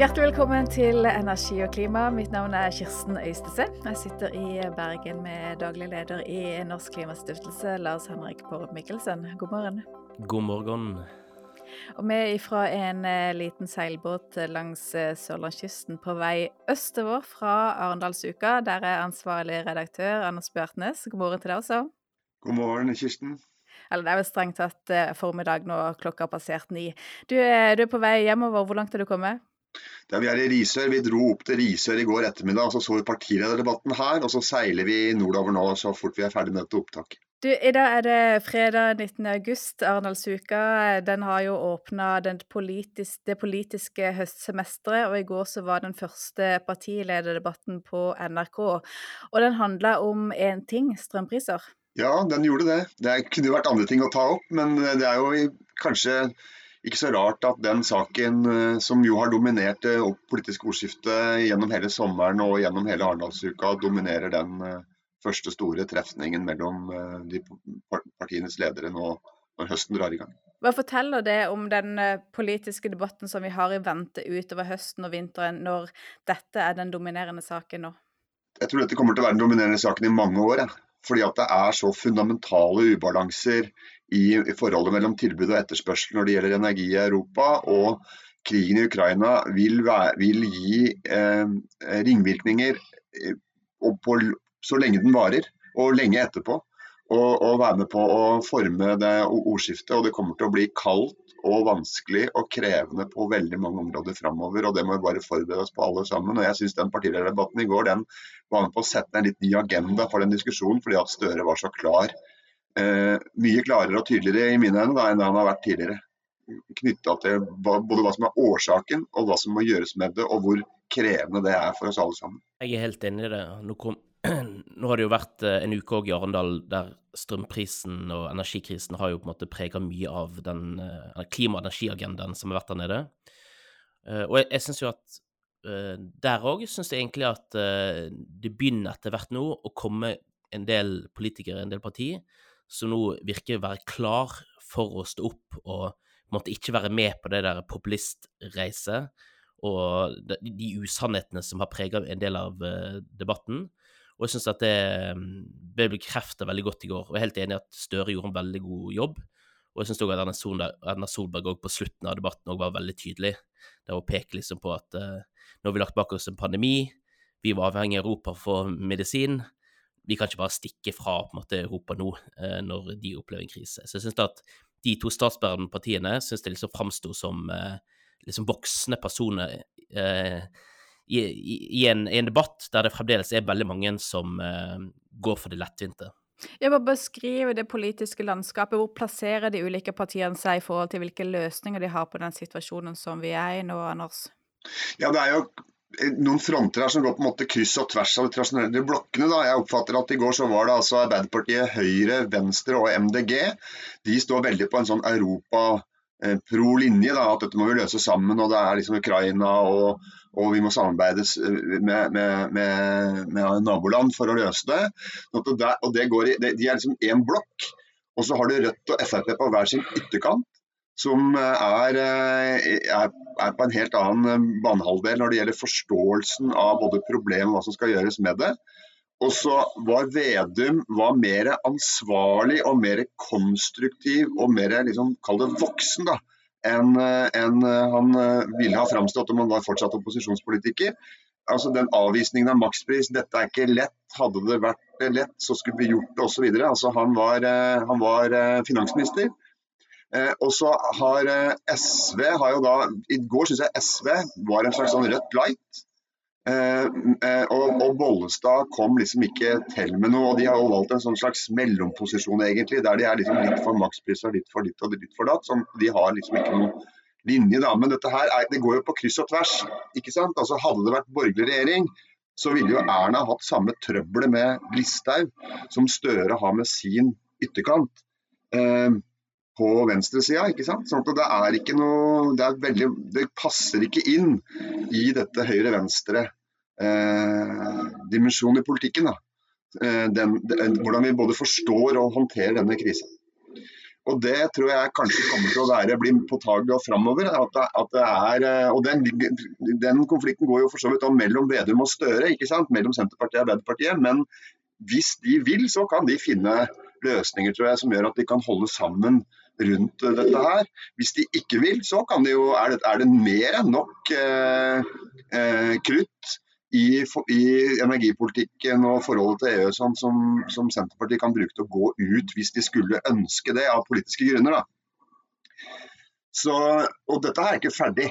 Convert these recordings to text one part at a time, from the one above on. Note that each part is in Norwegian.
Hjertelig velkommen til Energi og klima. Mitt navn er Kirsten Øystese. Jeg sitter i Bergen med daglig leder i Norsk Klimastiftelse, Lars Henrik Borup Mikkelsen. God morgen. God morgen. Og vi er fra en eh, liten seilbåt langs eh, sørlandskysten på vei østover fra Arendalsuka. Der er ansvarlig redaktør Anders Bjørtnes. God morgen til deg også. God morgen, Kirsten. Eller det er vel strengt tatt eh, formiddag nå, klokka har passert ni. Du, er- du er på vei hjemover. Hvor langt er du kommet? Da vi er i Risør, vi dro opp til Risør i går ettermiddag, og så så vi partilederdebatten her, og så seiler vi nordover nå så fort vi er ferdig med dette opptaket. Du, I dag er det fredag 19. august. Arendalsuka den har jo åpna politis det politiske høstsemesteret, og i går så var den første partilederdebatten på NRK. Og den handla om én ting, strømpriser. Ja, den gjorde det. Det kunne jo vært andre ting å ta opp, men det er jo kanskje ikke så rart at den saken eh, som jo har dominert det politiske ordskiftet gjennom hele sommeren og gjennom hele Arendalsuka, dominerer den eh, første store trefningen mellom eh, de partienes ledere nå når høsten drar i gang. Hva forteller det om den eh, politiske debatten som vi har i vente utover høsten og vinteren, når dette er den dominerende saken nå? Jeg tror dette kommer til å være den dominerende saken i mange år. Ja. Fordi at det er så fundamentale ubalanser i, forholdet mellom tilbud og etterspørsel når det gjelder energi i Europa. Og krigen i Ukraina vil, være, vil gi eh, ringvirkninger eh, på, så lenge den varer, og lenge etterpå. Og, og være med på å forme det ordskiftet. Og det kommer til å bli kaldt og vanskelig og krevende på veldig mange områder framover. Og det må vi bare forberede oss på alle sammen. Og jeg syns den partilederdebatten i går den var med på å sette en litt ny agenda for den diskusjonen, fordi at Støre var så klar. Eh, mye klarere og tydeligere i mine øyne enn det han har vært tidligere. Knytta til både hva som er årsaken og hva som må gjøres med det, og hvor krevende det er for oss alle sammen. Jeg er helt enig i det. Nå, kom, nå har det jo vært eh, en uke òg i Arendal der strømprisen og energikrisen har jo på en måte prega mye av den eh, klima- og energiagendaen som har vært der nede. Og jeg, jeg syns jo at der òg syns jeg egentlig at det begynner etter hvert nå å komme en del politikere, en del parti, som nå virker å være klar for å stå opp og måtte ikke være med på det der populistreiset og de, usannhetene som har preget en del av eh, debatten. Og jeg syns at det mm, ble bekreftet veldig godt i går. Og jeg er helt enig i at Støre gjorde en veldig god jobb. Og jeg syns òg at Erna Solberg, Erna på slutten av debatten var veldig tydelig. Der hun peker liksom på at uh, nå har vi lagt bak oss en pandemi, vi var avhengig av Europa for medisin. Vi kan ikke bare stikke fra på en måte Europa nå eh, når de opplever en krise. Så jeg syns at de to statsbærende partiene synes det liksom framsto som eh, liksom voksne personer eh, i, i, i, en, i en debatt der det fremdeles er veldig mange som eh, går for det lettvinte. Jeg må beskrive det politiske landskapet. Hvor plasserer de ulike partiene seg i forhold til hvilke løsninger de har på den situasjonen som vi er i nå, Anders? Ja, det er jo noen fronter her som går på en måte kryss og tvers av de blokkene. Da. Jeg oppfatter at I går så var det altså Arbeiderpartiet, Høyre, Venstre og MDG. De står veldig på en sånn Europa-pro-linje. At dette må vi løse sammen. og Det er liksom Ukraina og, og vi må samarbeide med, med, med, med, naboland for å løse det. Og det i, de er liksom én blokk. Og så har du Rødt og Frp på hver sin ytterkant som er, er, er, på en helt annen banehalvdel når det gjelder forståelsen av både problemet og hva som skal gjøres med det. Og så var Vedum var mer ansvarlig og mer konstruktiv og mer liksom, kall det voksen da, enn en han ville ha framstått om han var fortsatt opposisjonspolitiker. Altså Den avvisningen av makspris, dette er ikke lett. Hadde det vært lett, så skulle vi gjort det osv. Altså, han han var finansminister. Eh, og så har eh, SV har jo da, I går syns jeg SV var en slags sånn rødt light. Eh, og, og, Bollestad kom liksom ikke til med noe. og De har jo valgt en sånn slags mellomposisjon egentlig, der de er liksom litt for makspris og litt for ditt og litt for datt. Sånn, de har liksom ikke noen linje da, Men dette her er, det går jo på kryss og tvers. ikke sant? Altså Hadde det vært borgerlig regjering, så ville jo Erna hatt samme trøbbelet med Listhaug som Støre har med sin ytterkant. Eh, på venstresida. Sånn det er ikke noe Det, veldig, det passer ikke inn i dette høyre-venstre-dimensjonen eh, i politikken. da. Den, den, hvordan vi både forstår og håndterer denne krisa. Og det tror jeg kanskje kommer til å være, bli påtagelig framover. At, at det er, eh, og den, den, konflikten går jo for så vidt om mellom Vedum og Støre, ikke sant? mellom Senterpartiet og Arbeiderpartiet. Men hvis de vil, så kan de finne løsninger tror jeg, som gjør at de kan holde sammen rundt dette her. Hvis de ikke vil, så de jo, er, det, er det mer enn nok eh, eh, krutt i, i, energipolitikken og forholdet til EU sånn, som, som, Senterpartiet kan bruke til å gå ut hvis de skulle ønske det av politiske grunner. Så, og dette her er ikke ferdig.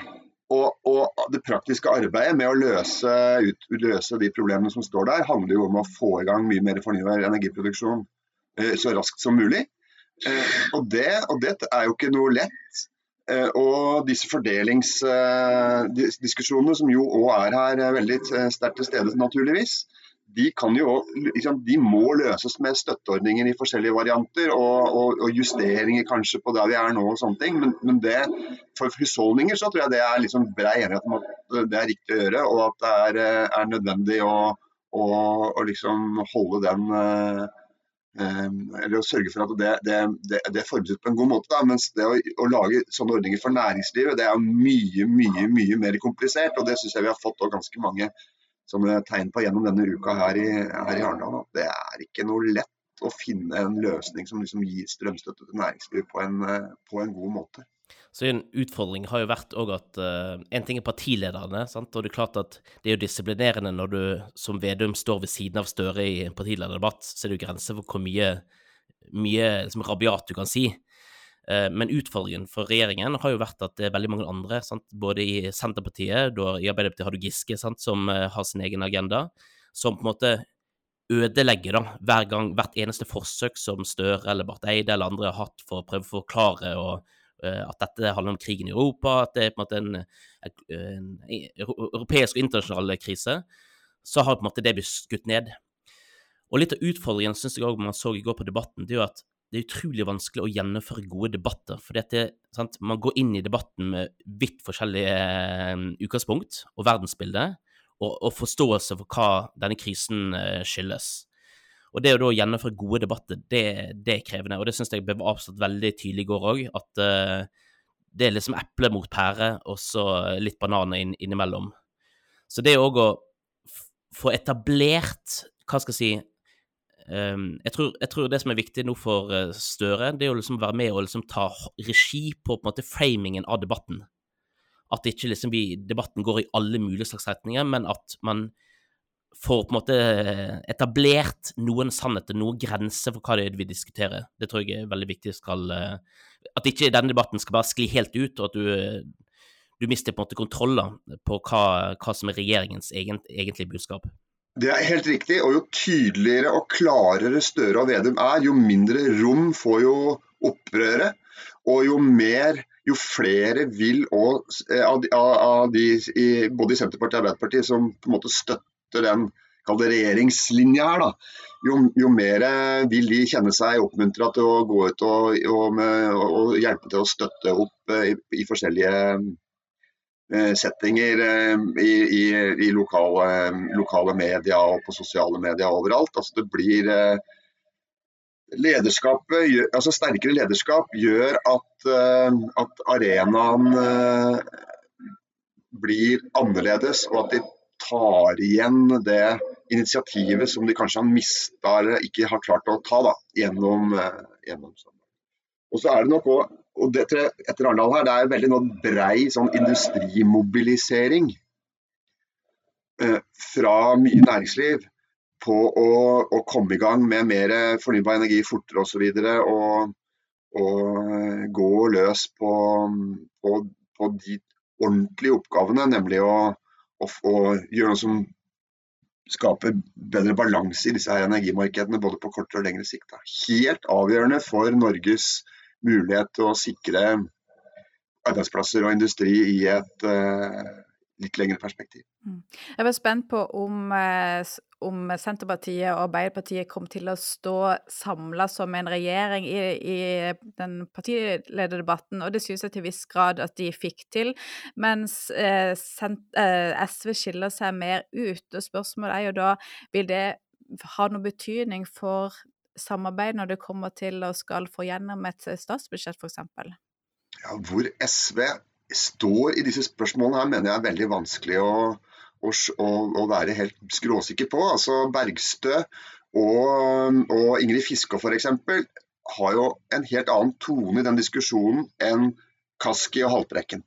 Og, og, Det praktiske arbeidet med å løse, ut, løse, de problemene som står der, handler jo om å få i gang mye mer fornybar energiproduksjon eh, så raskt som mulig. Eh, og, det, og det er jo ikke noe lett. Eh, og disse fordelingsdiskusjonene, som jo òg er her eh, veldig eh, sterkt til stede, naturligvis, de, jo, liksom, de, må løses med støtteordninger i forskjellige varianter og, og, og, justeringer kanskje på der vi er nå og sånne ting. Men, men det, for husholdninger så tror jeg det er liksom brei enighet om at det er riktig å gjøre, og at det er, er nødvendig å, å, å liksom holde den Ehm, eller å sørge for at det, det, det, det formes ut på en god måte. Da. Mens det å, å, lage sånne ordninger for næringslivet, det er mye mye, mye mer komplisert. og Det syns jeg vi har fått ganske mange sånne tegn på gjennom denne uka her i, her i Arendal. Det er ikke noe lett å finne en løsning som liksom gir strømstøtte til næringslivet på en, på en god måte. Så en utfordring har jo vært òg at uh, En ting er partilederne, sant? og det er klart at det er jo disiplinerende når du som Vedum står ved siden av Støre i en partilederdebatt, så er det jo grenser for hvor mye, mye liksom, rabiat du kan si. Uh, men utfordringen for regjeringen har jo vært at det er veldig mange andre, sant? både i Senterpartiet, da i Arbeiderpartiet har du Giske, sant? som uh, har sin egen agenda, som på en måte ødelegger da, hver gang, hvert eneste forsøk som Støre eller Barth Eide eller andre har hatt for å prøve å forklare og Eh, at dette handler om krigen i Europa, at det er på en måte en, en, en europeisk og internasjonal krise, så har på en måte det blitt skutt ned. Og Litt av utfordringen synes jeg også man så i går på debatten, det er jo at det er utrolig vanskelig å gjennomføre gode debatter. For Man går inn i debatten med vidt forskjellige utgangspunkt og verdensbilde, og, og, forståelse for hva denne krisen skyldes. Og det å da gjennomføre gode debatter, det, det er krevende. Og det syns jeg ble avslått veldig tydelig i går òg, at uh, det er liksom eple mot pære, og så litt bananer inn, innimellom. Så det òg å få etablert Hva skal jeg si um, jeg, tror, jeg, tror, det som er viktig nå for uh, Støre, det er å liksom være med og liksom ta regi på, på måte framingen av debatten. At ikke liksom vi, debatten går i alle mulige slags retninger, men at man får på en måte etablert noen sannheter, noen grenser for hva det er vi diskuterer. Det tror jeg er veldig viktig. Skal, eh, at ikke denne debatten skal bare skli helt ut, og at du, du mister på en måte kontroll på hva, hva, som er regjeringens egen, egentlige budskap. Det er helt riktig. og Jo tydeligere og klarere Støre og Vedum er, jo mindre rom får jo opprøret. Og jo mer jo flere vil og, eh, av, av de i, både i Senterpartiet og Arbeiderpartiet som på en måte støtter støtter den regjeringslinja her, da, jo, jo, mer vil de kjenne seg oppmuntra til å gå ut og, og, og, hjelpe til å støtte opp i, i forskjellige eh, settinger eh, i, i, i lokale, lokale medier og på sosiale medier overalt. Altså det blir eh, lederskapet, altså Sterkere lederskap gjør at, at arenaen blir annerledes, og at de tar igjen det initiativet som de kanskje har mista eller ikke har klart å ta da, gjennom, eh, gjennom Og så er det nok også, og det, etter Arendal her, det er veldig noe brei sånn industrimobilisering eh, fra mye næringsliv på å, å, komme i gang med mer fornybar energi fortere osv. Og, så og, og gå løs på, på, på de ordentlige oppgavene, nemlig å og, og gjøre noe som skaper bedre balanse i disse her energimarkedene, både på kortere og lengre sikt. Helt avgjørende for Norges mulighet til å sikre arbeidsplasser og industri i et uh, litt lengre perspektiv. Mm. Jeg var spent på om, eh, om Senterpartiet og Arbeiderpartiet kom til å stå samla som en regjering i, i den partilederdebatten, og det synes jeg til viss grad at de fikk til. Mens eh, eh SV skiller seg mer ut. Og spørsmålet er jo da vil det ha noen betydning for samarbeid når det kommer til å skal få gjennom et statsbudsjett, f.eks.? Ja, hvor SV står i disse spørsmålene her, mener jeg er veldig vanskelig å, å, å være helt skråsikker på. Altså Bergstø og, og Ingrid Fiskå f.eks. har jo en helt annen tone i den diskusjonen enn Kaski og Haltbrekken.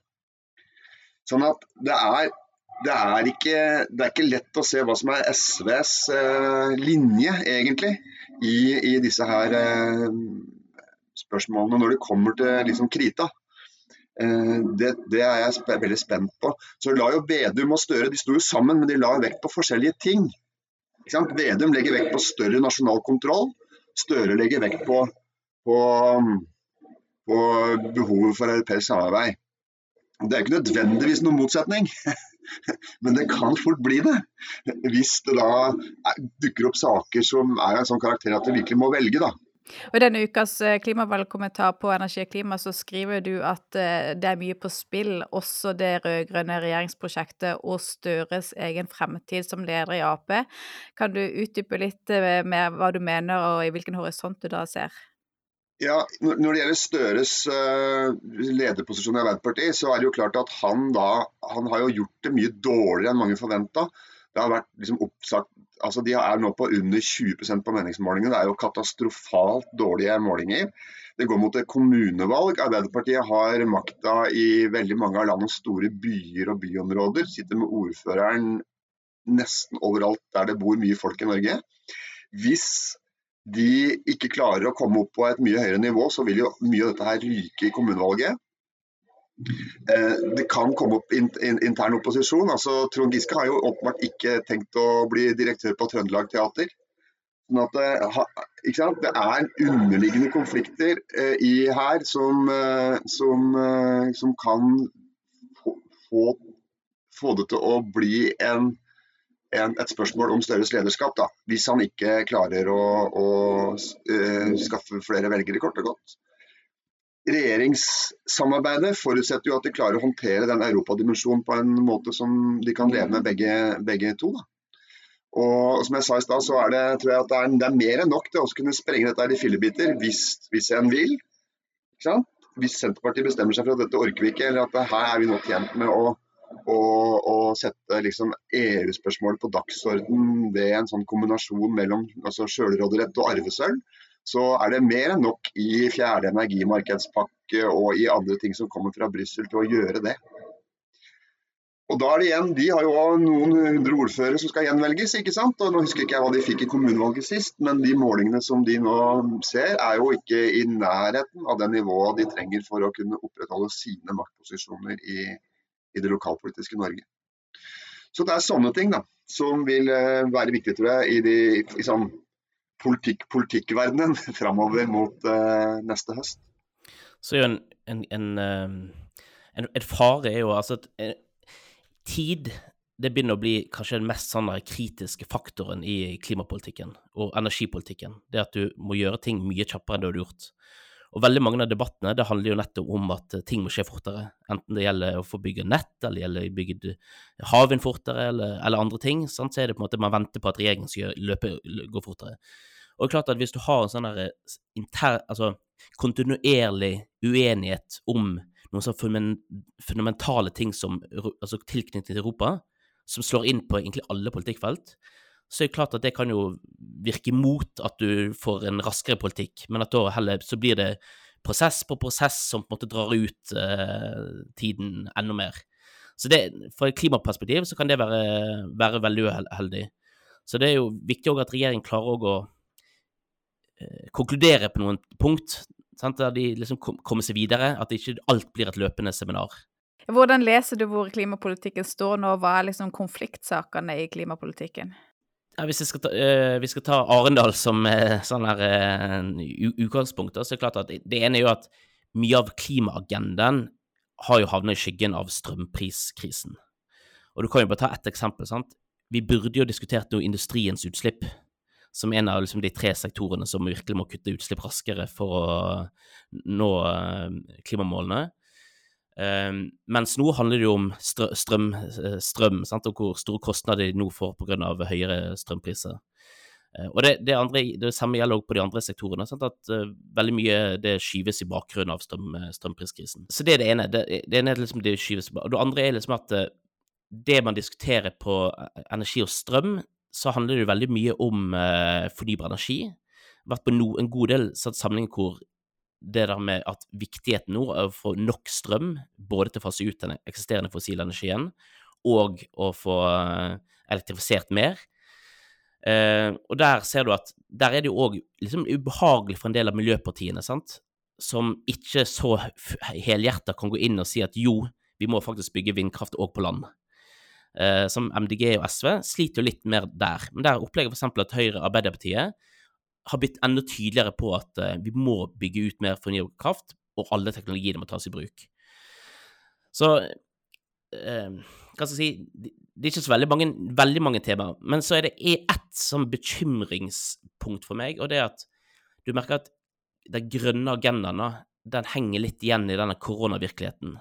Sånn at det er, det er, ikke, det er ikke, lett å se hva som er SVs eh, linje, egentlig, i, i disse her eh, spørsmålene når det kommer til liksom, krita. Eh, det, det, er jeg veldig spent på. Så la jo Vedum og Støre de sto jo sammen, men de la vekt på forskjellige ting. Vedum legger vekt på større nasjonal kontroll. Støre legger vekt på, på, på behovet for europeisk samarbeid. Det er ikke nødvendigvis noen motsetning, men det kan fort bli det. Hvis det da dukker opp saker som er av en sånn karakter at du virkelig må velge, da. Og I denne ukas eh, klimavalgkommentar på Energi og klima så skriver du at eh, det er mye på spill, også det rød-grønne regjeringsprosjektet og Støres egen fremtid som leder i Ap. Kan du utdype litt med hva du mener og i hvilken horisont du da ser? Ja, Når det gjelder Støres lederposisjon i Arbeiderpartiet, så er det jo klart at han da han har jo gjort det mye dårligere enn mange forventa. Det har vært liksom oppsagt, altså De er nå på under 20% på meningsmålingene. Det er jo katastrofalt dårlige målinger. Det går mot et kommunevalg. Arbeiderpartiet har makta i veldig mange av landets store byer og byområder. Sitter med ordføreren nesten overalt der det bor mye folk i Norge. Hvis de ikke klarer å komme opp på et mye høyere nivå, så vil jo mye av dette her ryke i kommunevalget. Eh, det kan komme opp intern opposisjon. altså Trond Giske har jo åpenbart ikke tenkt å bli direktør på Trøndelag Teater. Sånn at det, det er underliggende konflikter eh, i her som, eh, som, som kan få, få, det til å bli en en, et spørsmål om Støres lederskap, da, hvis han ikke klarer å, å skaffe flere velgere, kort og godt. Regjeringssamarbeidet forutsetter jo at de klarer å håndtere den europadimensjonen på en måte som de kan leve med begge, begge to. Da. Og som jeg sa i stad, så er det, tror jeg at det er, det er, mer enn nok til å kunne sprenge dette i fillebiter hvis, hvis en vil. Hvis Senterpartiet bestemmer seg for at dette orker vi ikke, eller at her er vi nå tjent med å og, og sette liksom EU-spørsmål på dagsorden ved en sånn kombinasjon mellom altså sjølråderett og arvesølv, så er det mer enn nok i fjerde energimarkedspakke og i andre ting som kommer fra Brussel til å gjøre det. Og da er det igjen, De har jo noen hundre ordførere som skal gjenvelges. ikke sant? Og nå husker ikke jeg hva de fikk i kommunevalget sist, men de målingene som de nå ser, er jo ikke i nærheten av det nivået de trenger for å kunne opprettholde sine maktposisjoner i, i det lokalpolitiske Norge. Så det er sånne ting da, som vil eh, være viktig tror jeg, i, de, i sånn politikk, politikkverdenen framover mot uh, neste høst. Så en, en, en, eh, en, en fare er jo altså at tid det begynner å bli kanskje den mest sånn kritiske faktoren i klimapolitikken og energipolitikken. Det at du må gjøre ting mye kjappere enn du har gjort. Og veldig mange av debattene det handler jo nettopp om at eh, ting må skje fortere. Enten det gjelder å få bygge nett, eller gjelder å bygge havvind fortere, eller, eller, andre ting. Sant? Så er det på en måte man venter på at regjeringen skal løpe, gå fortere. Og det er klart at hvis du har en sånn eh, inter, altså, kontinuerlig uenighet om noen sånne fundamentale ting som altså tilknytning til Europa, som slår inn på egentlig alle politikkfelt, så er det klart at det kan jo virke mot at du får en raskere politikk, men at da heller så blir det prosess på prosess som på en måte drar ut eh, tiden enda mer. Så det, Fra et klimaperspektiv så kan det være, være veldig uheldig. Så det er jo viktig at regjeringen klarer å eh, konkludere på noen punkt, sant? der de liksom kommer seg videre, at ikke alt blir et løpende seminar. Hvordan leser du hvor klimapolitikken står nå, hva er liksom konfliktsakene i klimapolitikken? Ja, hvis skal ta, uh, vi skal ta Arendal som uh, sånn der, uh, utgangspunkt, så er det klart at det ene er jo at mye av klimaagendaen har jo havnet i skyggen av strømpriskrisen. Og du kan jo bare ta ett eksempel. sant? Vi burde jo diskutert noe industriens utslipp, som en av liksom, de tre sektorene som virkelig må kutte utslipp raskere for å nå klimamålene. Um, mens nå handler det jo om strøm, strøm sant, og hvor store kostnader de nå får pga. høyere strømpriser. Uh, og det, det, andre, det samme gjelder også på de andre sektorene. Sant? At uh, veldig mye det skyves i bakgrunnen av strøm, strømpriskrisen. Så det er det ene. Det, det ene er liksom det skyves Og det andre er liksom at det man diskuterer på energi og strøm, så handler det jo veldig mye om uh, fornybar energi. Vært på no, en god del samlinger hvor det der med at viktigheten nå er å få nok strøm, både til å fase ut den eksisterende fossile energien, og å få elektrifisert mer. Eh, og der ser du at der er det jo òg liksom ubehagelig for en del av miljøpartiene, sant, som ikke så helhjerta kan gå inn og si at jo, vi må faktisk bygge vindkraft òg på land. Eh, som MDG og SV sliter jo litt mer der. Men der opplegger f.eks. at Høyre og Arbeiderpartiet har blitt enda tydeligere på at uh, vi må bygge ut mer fornybar kraft, og alle teknologiene må tas i bruk. Så hva skal jeg si Det er ikke så veldig mange, veldig mange temaer. Men så er det ett sånn bekymringspunkt for meg, og det er at du merker at den grønne agendaen den henger litt igjen i denne koronavirkeligheten.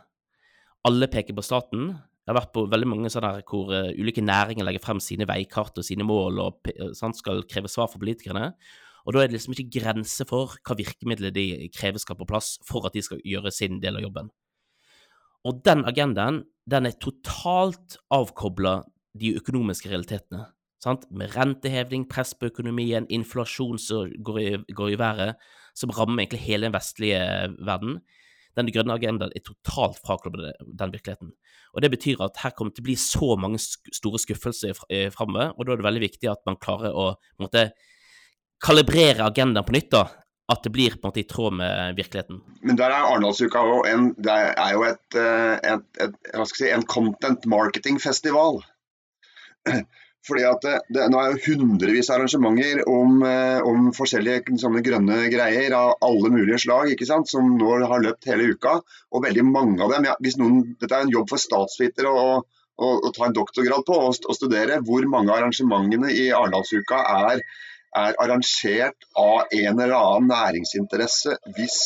Alle peker på staten. Jeg har vært på veldig mange sånne her hvor uh, ulike næringer legger frem sine veikart og sine mål og sånn skal kreve svar for politikerne. Og da er det liksom ikke grense for hva virkemidler de krever skal på plass for at de skal gjøre sin del av jobben. Og den agendaen den er totalt avkobla de økonomiske realitetene. Sant? Med renteheving, press på økonomien, inflasjon som går i, går i været, som rammer egentlig hele den vestlige verden. Den grønne agendaen er totalt frakoblet den virkeligheten. Og Det betyr at her kommer det til å bli så mange store skuffelser framover, og da er det veldig viktig at man klarer å på en måte, kalibrere agendaen på nytt. da, at det blir på en måte i tråd med virkeligheten. Men der er Arendalsuka en, eh, et, et, et si, en content marketing-festival. Fordi at det, det, Nå er jo hundrevis av arrangementer om, eh, om forskjellige sånne grønne greier av alle mulige slag ikke sant, som nå har løpt hele uka. Og veldig mange av dem ja, hvis noen, Dette er en jobb for statsvitere å, å, å ta en doktorgrad på og, studere hvor mange av arrangementene i Arendalsuka er er arrangert av en eller annen næringsinteresse hvis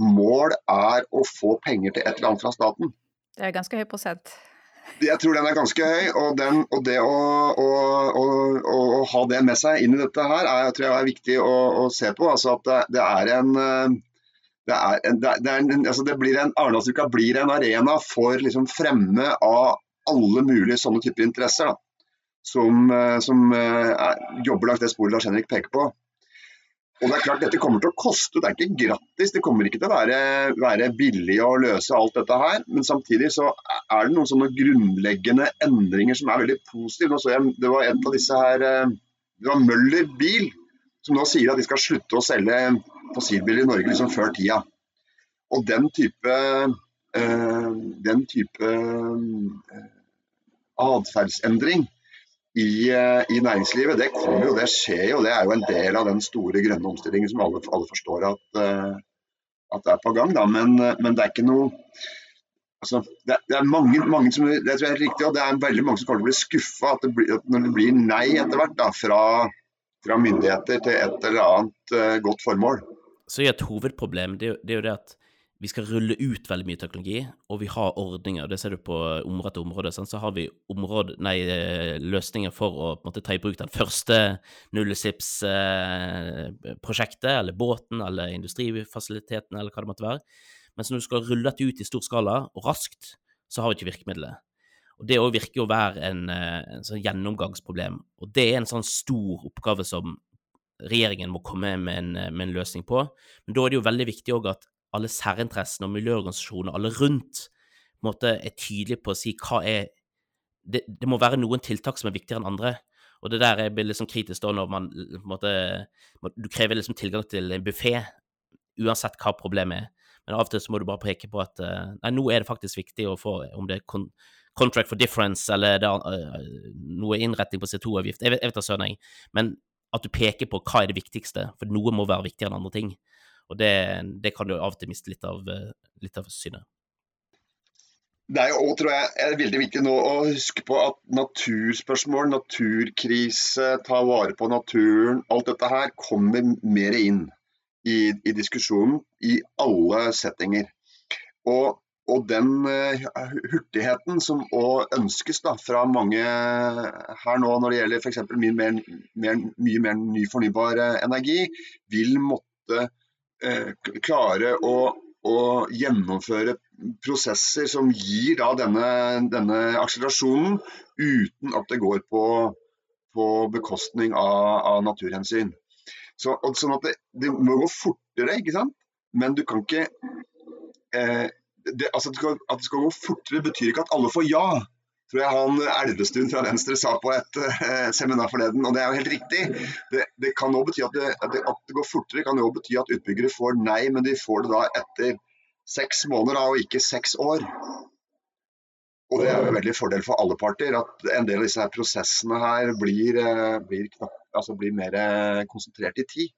mål er å få penger til et eller annet fra staten. Det er ganske høy prosent. Jeg tror den er ganske høy, og, den, og det å, å, å, å, ha det med seg inn i dette her, er, tror jeg er viktig å, se på. Altså at det, det er en det, er, det, er en, altså det blir en, Arendalsuka blir en arena for liksom fremme av alle mulige sånne typer interesser. Da som, eh, som eh, jobber langs det sporet Lars Henrik peker på. Og det er klart Dette kommer til å koste, det er ikke gratis. Det kommer ikke til å være, være billig å løse alt dette her. Men samtidig så er det noen sånne grunnleggende endringer som er veldig positive. Nå så jeg, Det var en av disse her, eh, det var Møller bil som nå sier at de skal slutte å selge fossilbiler i Norge liksom før tida. Og den type, den type atferdsendring i, eh, i, næringslivet, det kommer jo, det skjer jo. Det er jo en del av den store grønne omstillingen som alle, alle forstår at, uh, at, det er på gang. Men, men det er ikke noe altså, det, det, er mange, mange som det tror jeg er riktig, og det er veldig mange som kommer til å bli skuffa når det blir nei etter hvert da, fra, fra, myndigheter til et eller annet godt formål. Så Et hovedproblem det er jo det at vi skal rulle ut veldig mye teknologi, og vi har ordninger. Det ser du på område etter område. Sant? så har vi område, nei, eh, løsninger for å måte, ta i bruk den første nullutslippsprosjektet, eller båten, eller industrifasiliteten, eller hva det måtte være. Men når du skal rulle dette ut i stor skala, og raskt, så har vi ikke virkemidlet. Og Det òg virker å være en, eh, en sånn gjennomgangsproblem. Og det er en sånn stor oppgave som regjeringen må komme med en, med en løsning på. Men da er det jo veldig viktig òg at alle særinteressene og miljøorganisasjonene, alle rundt, måte er tydelige på å si hva er det, det, må være noen tiltak som er viktigere enn andre. Og det der blir liksom kritisk da når man måte Du krever liksom tilgang til en buffé, uansett hva problemet er. Men av og til så må du bare peke på at uh, nei, nå er det faktisk viktig å få om det er kon contract for difference eller det er, uh, noe innretning på CO2-avgift. Jeg vet, jeg vet da søren, jeg. Men at du peker på hva er det viktigste, for noe må være viktigere enn andre ting. Og det, det kan du av og til miste litt av, eh, litt av synet. Det er jo også, tror jeg, er veldig viktig nå å huske på at naturspørsmål, naturkrise, ta vare på naturen, alt dette her kommer mer inn i, i diskusjonen i alle settinger. Og og den uh, hurtigheten som òg ønskes da, fra mange her nå når det gjelder f.eks. Mye, mye mer ny fornybar eh, energi, vil måtte klare å, å, gjennomføre prosesser som gir da denne, denne akselerasjonen, uten at det går på, på bekostning av, av naturhensyn. Så, sånn at det, det, må gå fortere, ikke sant? men du kan ikke eh, det, altså, At det skal gå fortere, betyr ikke at alle får ja. Tror jeg han Elvestuen fra Venstre sa på et uh, seminar forleden, og det er jo helt riktig. Det, det kan også bety at det, at det, går fortere, kan jo bety at utbyggere får nei, men de får det da etter seks måneder da, og ikke seks år. Og det er jo veldig fordel for alle parter at en del av disse her prosessene her blir, uh, blir, knapp, altså blir mer uh, konsentrert i tid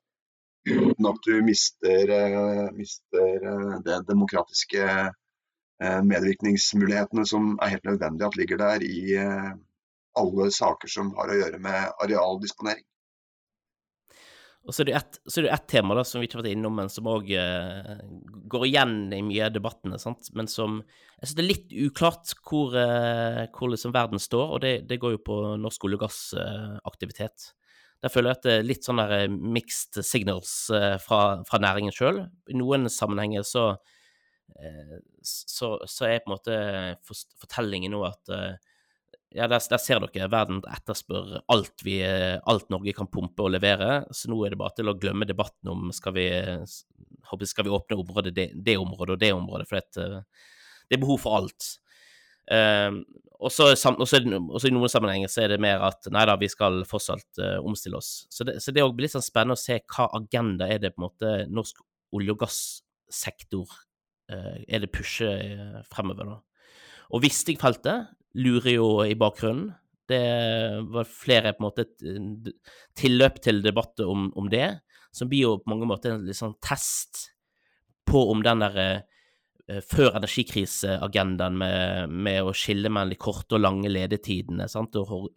uten at du mister, mister det demokratiske medvirkningsmulighetene som er helt nødvendig at ligger der i alle saker som har å gjøre med arealdisponering. Og så er det ett, et tema da, som vi ikke har vært innom, men som òg uh, går igjen i mye av debattene. Sant? Men som jeg synes det er litt uklart hvor, uh, hvor liksom verden står, og det, det, går jo på norsk olje- og gassaktivitet. Uh, der føler jeg at det er litt sånn der eh, mixed signals eh, fra, fra næringen sjøl. I noen sammenhenger så, eh, så, så, er på en måte fortellingen nå at ja, der, der, ser dere, verden etterspør alt, vi, alt Norge kan pumpe og levere, så nå er det bare til å glemme debatten om skal vi, skal vi åpne området, det, det, området og det området, for det, det er behov for alt. Uh, og så i noen sammenhenger så er det mer at nei da, vi skal fortsatt uh, omstille oss. Så det, så blir litt sånn spennende å se hva agenda er det på en måte norsk olje- og gassektor er det pusher uh, fremover, da. Og Wisting-feltet lurer jo i bakgrunnen. Det var flere på en måte tilløp til debatter om, om, det, som blir jo på mange måter en sånn test på om den derre Eh, før energikriseagendaen med, med, å skille mellom de korte og lange ledetidene sant? og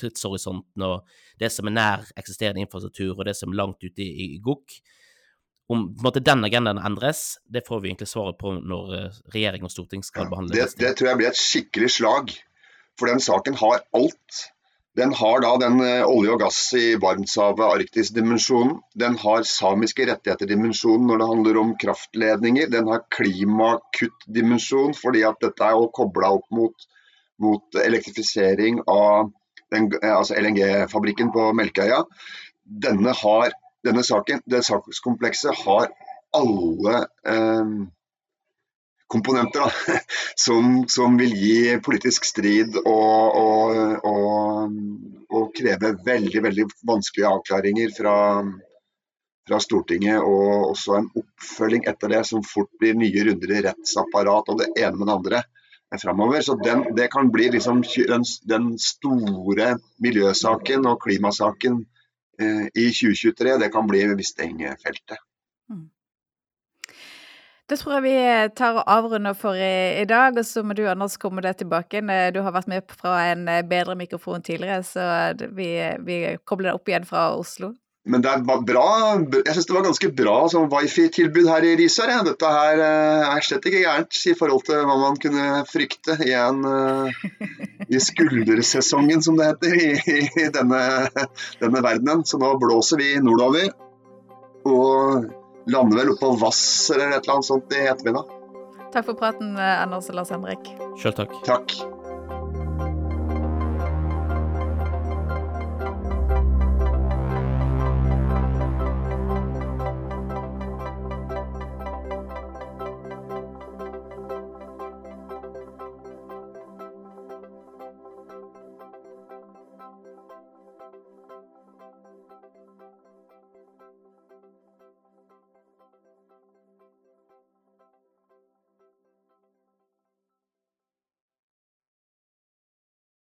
tidshorisonten og det som er nær eksisterende infrastruktur og det som er langt ute i, i GOK. Om måte, den agendaen endres, det får vi egentlig svaret på når eh, regjering og storting skal behandle det. Det tror jeg blir et skikkelig slag, for den saken har alt den har da den eh, olje og gass i Barentshavet, Arktis-dimensjonen. Den har samiske rettigheter-dimensjonen når det handler om kraftledninger. Den har klimakutt-dimensjon, fordi at dette er kobla opp mot, mot, elektrifisering av den, eh, altså LNG-fabrikken på Melkøya. Denne, har, denne saken, det sakskomplekset har alle eh, komponenter da, som, som, vil gi politisk strid og, og, og, og, kreve veldig veldig vanskelige avklaringer fra, fra, Stortinget. Og også en oppfølging etter det, som fort blir nye runder i rettsapparat og det ene med det andre fremover. Så den, Det kan bli liksom den, den store miljøsaken og klimasaken eh, i 2023. Det kan bli Wisting-feltet. Mm. Det tror jeg vi tar og avrunder for i, i, dag, og så må du Anders komme deg tilbake. Du har vært med fra en bedre mikrofon tidligere, så vi, vi kobler deg opp igjen fra Oslo. Men det er bra, jeg syns det var ganske bra sånn wifi-tilbud her i Risør. Ja. Dette her eh, er slett ikke gærent i forhold til hva man kunne frykte i, en, i skuldersesongen, som det heter, i, i denne, denne verdenen. Så nå blåser vi nordover. Og lander vel oppå Vass eller et eller annet sånt i ettermiddag. Takk for praten, eh, Anders og Lars Henrik. Sjøl takk. Takk.